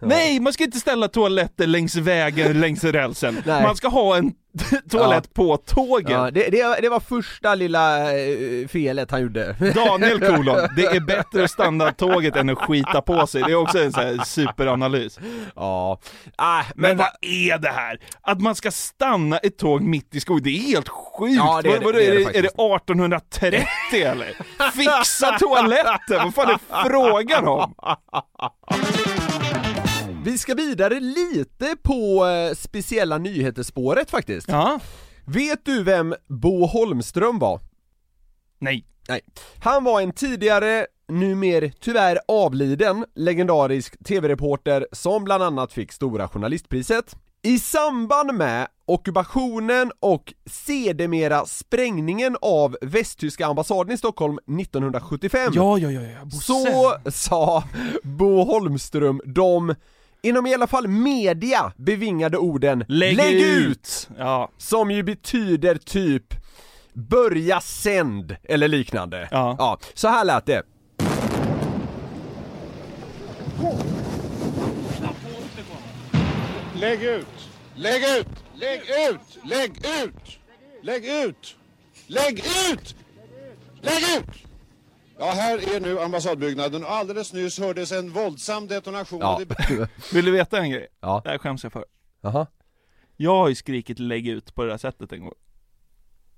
Nej, man ska inte ställa toaletter längs vägen, längs rälsen. Nej. Man ska ha en toalett på tåget. Ja, det, det, det var första lilla eh, felet han gjorde. Daniel kolon, det är bättre att stanna tåget än att skita på sig. Det är också en sån superanalys. Ja, ah, men, vad är det här? Att man ska stanna ett tåg mitt i skogen, det är helt sjukt! Ja, det är Vad- det- är det, är det 1830 eller? Fixa toaletten, vad fan är frågan om? Vi ska vidare lite på eh, speciella nyheter-spåret faktiskt. Ja. Vet du vem Bo Holmström var? Nej. Nej. Han var en tidigare, numer tyvärr avliden, legendarisk tv-reporter som bland annat fick Stora Journalistpriset. I samband med ockupationen och sedermera sprängningen av västtyska ambassaden i Stockholm 1975 Ja, ja, ja, ja. Bosse. så sa Bo Holmström de, inom i alla fall media, bevingade orden Lägg ut! Ja. Som ju betyder typ Börja sänd, eller liknande. Ja. ja. Så här lät det. Lägg ut! Lägg ut! Lägg ut! Lägg ut! Lägg ut! Lägg ut! Lägg ut! Ja, här är nu ambassadbyggnaden och alldeles nyss hördes en våldsam detonation. Ja. det- Vill du veta en grej? Ja. Det här skäms jag för. Jaha. Jag har ju skrikit lägg ut på det där sättet en gång.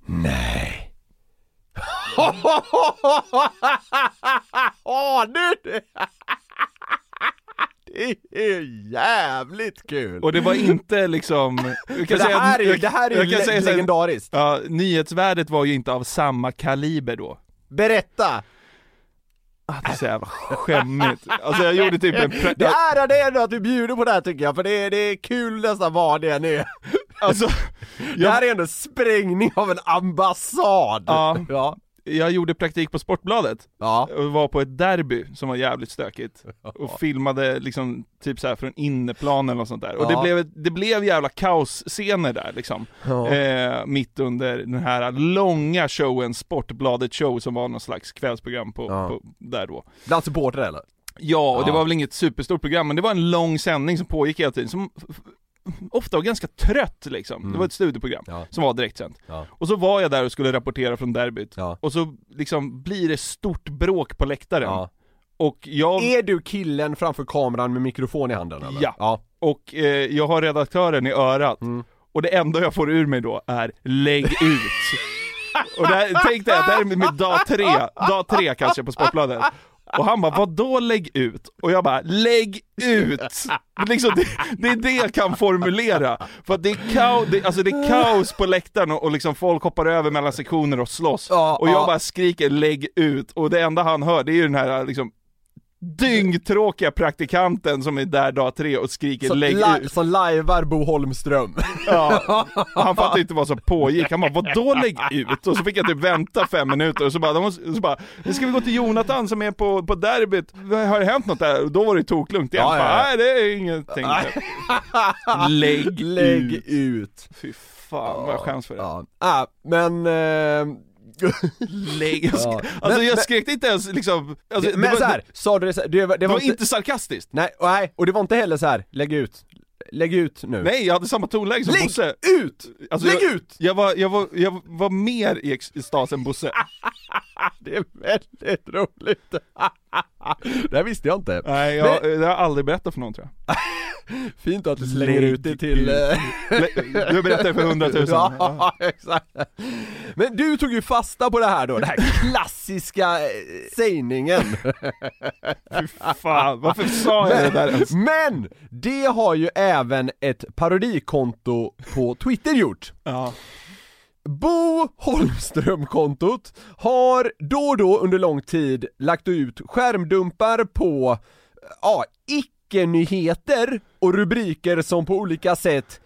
Nej. Åh, nu! Det är jävligt kul! Och det var inte liksom... det säga här är ju- jag- det här är ju le- säga legendariskt. Ja, nyhetsvärdet var ju inte av samma kaliber då. Berätta! Ah, det är så jävla skämmigt. Alltså jag gjorde typ en... Pre- Det ärar dig ändå att du bjuder på det här tycker jag, för det är, det är kul nästan vad det än är. Alltså, Det här är ändå sprängning av en ambassad! Ja. ja. Jag gjorde praktik på Sportbladet, Ja. och var på ett derby som var jävligt stökigt. Och filmade liksom typ så här från inneplan eller något sånt där. Och Ja. det, blev, det blev jävla kaosscener där liksom. Ja. Eh, mitt under den här långa showen, Sportbladet show, som var någon slags kvällsprogram på, på där då. Bland supportrar eller? Ja, och det var väl inget superstort program, men det var en lång sändning som pågick hela tiden, som ofta var ganska trött liksom. Mm. Det var ett studieprogram Ja. som var direktsänt. Ja. Och så var jag där och skulle rapportera från derbyt, Ja. och så liksom blir det stort bråk på läktaren. Ja. Och jag... Är du killen framför kameran med mikrofon i handen eller? Ja. ja. Och eh, jag har redaktören i örat, Mm. och det enda jag får ur mig då är 'lägg ut' Och där tänkte jag, det här är med dag tre, dag tre kanske på Sportbladet Och han bara, vadå lägg ut? Och jag bara, lägg ut! Liksom, det, det är det jag kan formulera. För att det är, kaos, det, alltså det är kaos på läktaren och, och liksom folk hoppar över mellan sektioner och slåss. och jag ja. bara skriker lägg ut, och det enda han hör det är ju den här liksom dyngtråkiga praktikanten som är där dag tre och skriker Som, lägg li- ut. som lajvar Bo Holmström. Ja, han fattade inte vad som pågick, han bara 'vadå lägg ut?' Och så fick jag typ vänta fem minuter och så bara, måste, så bara 'Nu ska vi gå till Jonathan som är på, på derbyt, har det hänt något där?' Och då var det toklugnt igen, Ja, ja, ja. 'Nej det är ingenting' Lägg, Lägg ut. ut. Fy fan vad jag skäms för det Ja, ah, men... Eh... Lägg, alltså Men- jag skrek inte ens liksom, alltså, men det var, så här, sa du det så här, det var, det var, inte sarkastiskt Nej, nej, och det var inte heller så här. lägg ut, lägg ut nu Nej, jag hade samma tonläge som Lägg Bosse ut! Alltså, Lägg jag, ut! Jag var, jag, var, jag var mer i extas än Bosse Det är väldigt roligt! det här visste jag inte Nej, jag, har jag aldrig berättat för någon tror jag Fint att du slänger ut det till... eh, du berättar för 100 000. Ja, exakt. Men du tog ju fasta på det här då, den här klassiska eh, sägningen. Fy fan, varför sa jag det där ens? Men! Det har ju även ett parodikonto på Twitter gjort. Ja. Bo Holmström-kontot har då och då under lång tid lagt ut skärmdumpar på, ja, icke-nyheter och rubriker som på olika sätt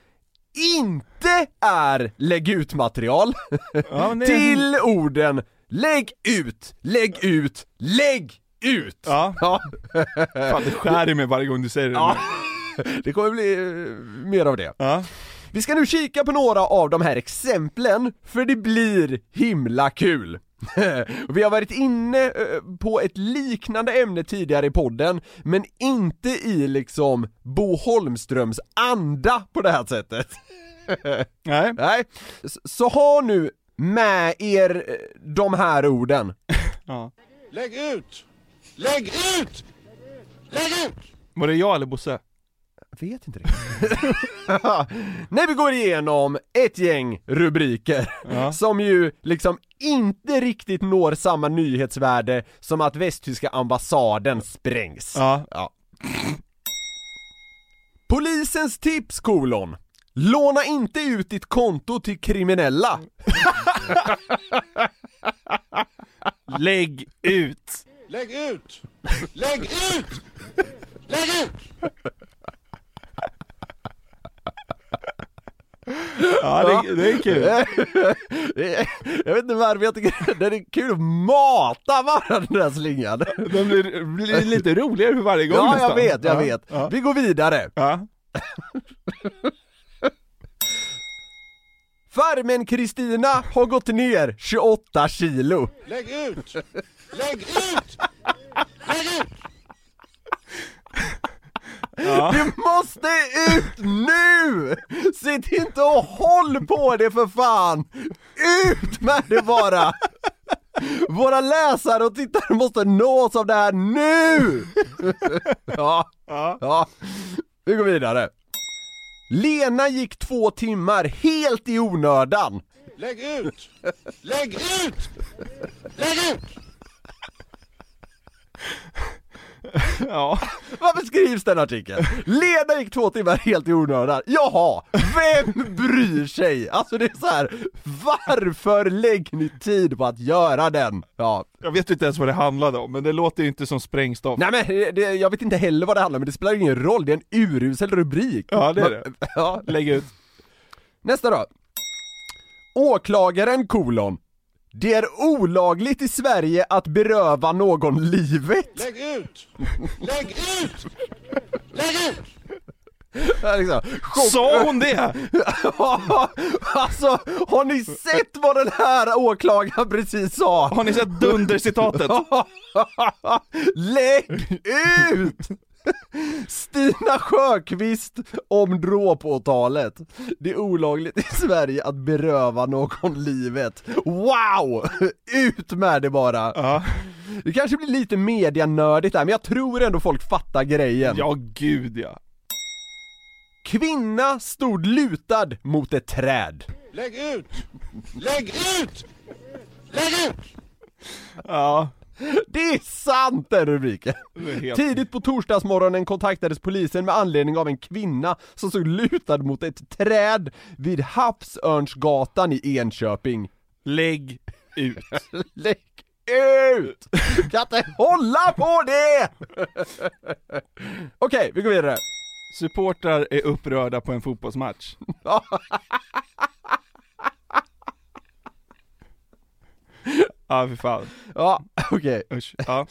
inte är lägg ut-material Ja, det- till orden lägg ut, lägg ut, lägg ut! Ja. ja. Fan det skär i mig varje gång du säger det Ja. Det kommer bli eh, mer av det. Ja. Vi ska nu kika på några av de här exemplen, för det blir himla kul. Vi har varit inne eh, på ett liknande ämne tidigare i podden, men inte i liksom Bo Holmströms anda på det här sättet. Nej. Nej. Så ha nu med er eh, de här orden. Ja. Lägg ut! Lägg ut! Lägg ut! Var det jag eller Bosse? Jag vet inte riktigt. När vi går igenom ett gäng rubriker Ja. som ju liksom inte riktigt når samma nyhetsvärde som att västtyska ambassaden sprängs. Ja. Polisens tips kolon. Låna inte ut ditt konto till kriminella. Lägg ut! Lägg ut! Lägg ut! Lägg ut! Ja, det, det är kul. jag vet inte varför jag tycker det är kul att mata bara den där slingan. Den blir, blir lite roligare för varje gång Ja, nästan. jag vet, jag Ja, vet. ja. Vi går vidare. Ja. Farmen Kristina har gått ner 28 kilo. Lägg ut! Lägg ut! Lägg ut! Du måste ut nu! Sitt inte och håll på det för fan! Ut med det bara! Våra läsare och tittare måste nås av det här nu! Ja, ja. Vi går vidare. Lena gick två timmar helt i onödan. Lägg ut! Lägg ut! Lägg ut! Ja. Varför skrivs den artikeln? Lena gick två timmar helt i onödan. Jaha, vem bryr sig? Alltså det är så här. varför lägger ni tid på att göra den? Ja. Jag vet inte ens vad det handlade om, men det låter ju inte som sprängstoff. Nej men det, jag vet inte heller vad det handlar om, men det spelar ingen roll, det är en urusel rubrik. Ja, det är det. Ja. Lägg ut. Nästa då. Åklagaren kolon. Det är olagligt i Sverige att beröva någon livet. Lägg ut! Lägg ut! Lägg ut! Liksom. Sa hon det? alltså, har ni sett vad den här åklagaren precis sa? Har ni sett dundercitatet? Lägg ut! Stina Sjöqvist om dråpåtalet. Det är olagligt i Sverige att beröva någon livet. Wow! Ut med det bara! Ja. Det kanske blir lite medianördigt där, men jag tror ändå folk fattar grejen. Ja, gud ja. Kvinna stod lutad mot ett träd. Lägg ut! Lägg ut! Lägg ut! Ja. Det är sant den rubriken! Tidigt på torsdagsmorgonen kontaktades polisen med anledning av en kvinna som stod lutad mot ett träd vid Havsörnsgatan i Enköping. Lägg ut. Lägg ut! Kan inte hålla på det! Okej, vi går vidare. Supportrar är upprörda på en fotbollsmatch. Ja, för fan. Ja, okej. Usch. Ja.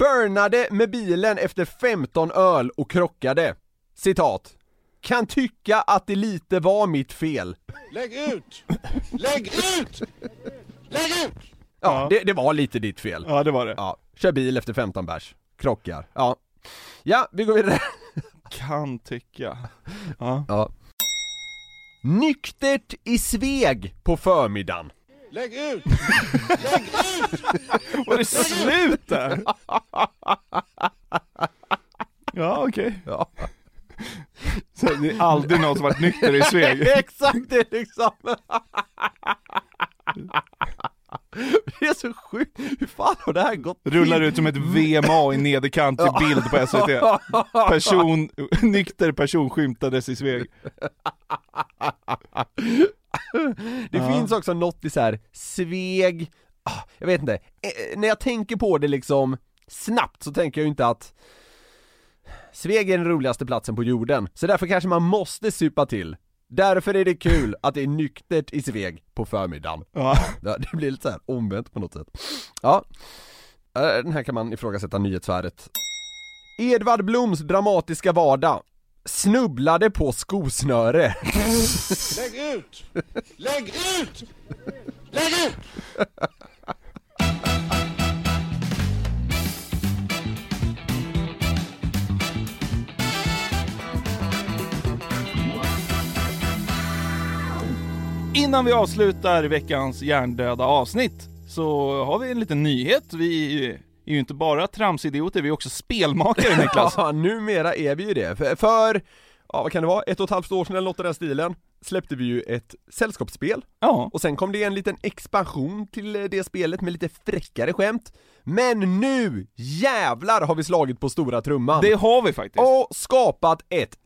Burnade med bilen efter 15 öl och krockade. Citat. Kan tycka att det lite var mitt fel. Lägg ut! Lägg ut! Lägg ut! Ja, Det, det var lite ditt fel. Ja, det var det. Ja, kör bil efter 15 bärs. Krockar. Ja. Ja, vi går vidare. Kan tycka. Ja. Ja. Nyktert i Sveg på förmiddagen. Lägg ut! Lägg ut! Var det slut där? Ja, okej. Ja. Så det är aldrig någon som varit nykter i Sveg. Exakt, det är liksom... Det är så sjukt, hur fan har det här gått till? Rullar ut som ett VMA i nederkant i bild på SVT. Person, nykter person skymtades i Sveg. Det Ja. finns också något i så här Sveg, ah, jag vet inte, eh, när jag tänker på det liksom snabbt så tänker jag ju inte att Sveg är den roligaste platsen på jorden, så därför kanske man måste supa till. Därför är det kul att det är nyktert i Sveg på förmiddagen. Ja. det blir lite så här omvänt på något sätt. Ja, Eh, den här kan man ifrågasätta nyhetsvärdet. Edvard Bloms dramatiska vardag snubblade på skosnöre. Lägg ut! Lägg ut! Lägg ut! Innan vi avslutar veckans hjärndöda avsnitt så har vi en liten nyhet. Vi är ju inte bara tramsidioter, vi är också spelmakare Niklas. Ja, numera är vi ju det. För, för ja vad kan det vara, ett och ett halvt år sedan eller något i den stilen släppte vi ju ett sällskapsspel. Ja. Och sen kom det en liten expansion till eh, det spelet med lite fräckare skämt. Men nu jävlar har vi slagit på stora trumman! Det har vi faktiskt. Och skapat ett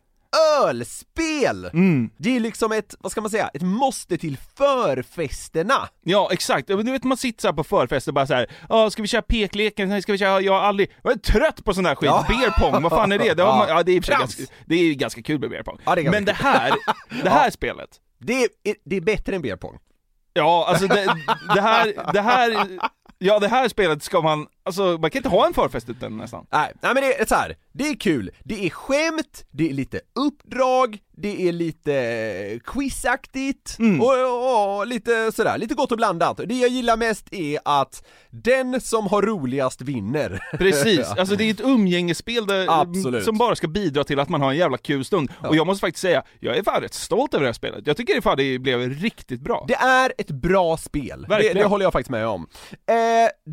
ölspel! Mm. Det är liksom ett, vad ska man säga, ett måste till förfesterna! Ja exakt, du vet man sitter så här på förfester bara så här, ja ska vi köra pekleken, ska vi köra, jag har aldrig, jag är trött på sån där skit, Ja. beer pong, vad fan är det? det har man, Ja. det är och ganska, det är ganska kul med beer pong. Ja, det men det här, det här Ja. spelet, Det är, det är bättre än beer pong. ja alltså det, det här, det här, ja det här spelet ska man, alltså man kan inte ha en förfest utan nästan. Nej, nej men det är så här. det är kul, det är skämt, det är lite uppdrag, det är lite eh, quizaktigt och, och, och lite sådär, lite gott och blandat. Det jag gillar mest är att den som har roligast vinner. Precis, Ja. alltså det är ett umgängesspel där, Absolut. som bara ska bidra till att man har en jävla kul stund. Och jag måste faktiskt säga, jag är fan rätt stolt över det här spelet. Jag tycker det fan det blev riktigt bra. Det är ett bra spel, det, det håller jag faktiskt med om. Eh,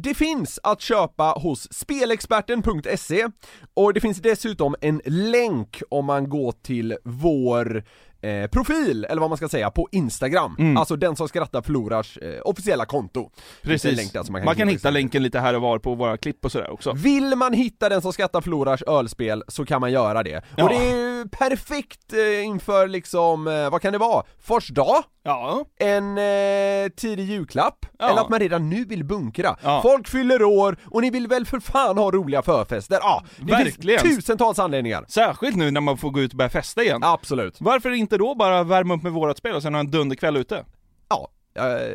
det finns att köpa hos spelexperten.se och det finns dessutom en länk om man går till vår eh, profil, eller vad man ska säga, på Instagram. Alltså den som skrattar förlorars eh, officiella konto. Precis. länk som man man kan, hitta länken lite här och var på våra klipp och sådär också. Vill man hitta den som skrattar förlorars ölspel så kan man göra det. Ja. Och det är ju perfekt eh, inför liksom, eh, vad kan det vara? Fors dag? Ja. En eh, tidig julklapp? Ja. Eller att man redan nu vill bunkra? Ja. Folk fyller år och ni vill väl för fan ha roliga förfester? Ja, det Verkligen. finns tusentals anledningar. Särskilt nu när man får gå ut och börja festa igen. Absolut. Varför inte då bara värma upp med vårat spel och sen ha en dunderkväll ute? Ja, jag eh,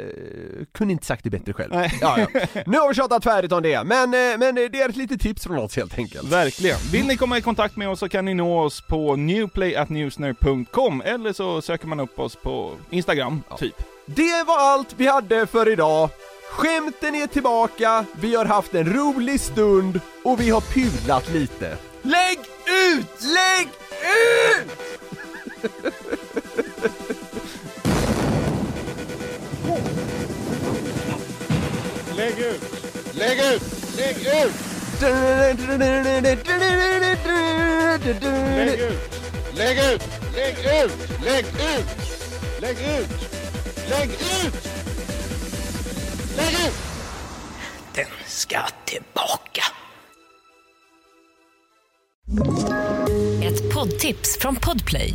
kunde inte sagt det bättre själv. Nej. Ja, ja. Nu har vi tjatat färdigt om det, men, eh, men det är ett litet tips från oss helt enkelt. Verkligen. Vill ni komma i kontakt med oss så kan ni nå oss på newplayatnewsner.com eller så söker man upp oss på Instagram, typ. Det var allt vi hade för idag. Skämten är tillbaka, vi har haft en rolig stund och vi har pudlat lite. Lägg ut! Lägg ut! Lägg ut! Lägg ut! Lägg ut! Lägg ut! Lägg ut! Lägg ut! Lägg ut! Lägg ut! Lägg ut! Lägg ut! Den ska tillbaka. Ett poddtips från Podplay.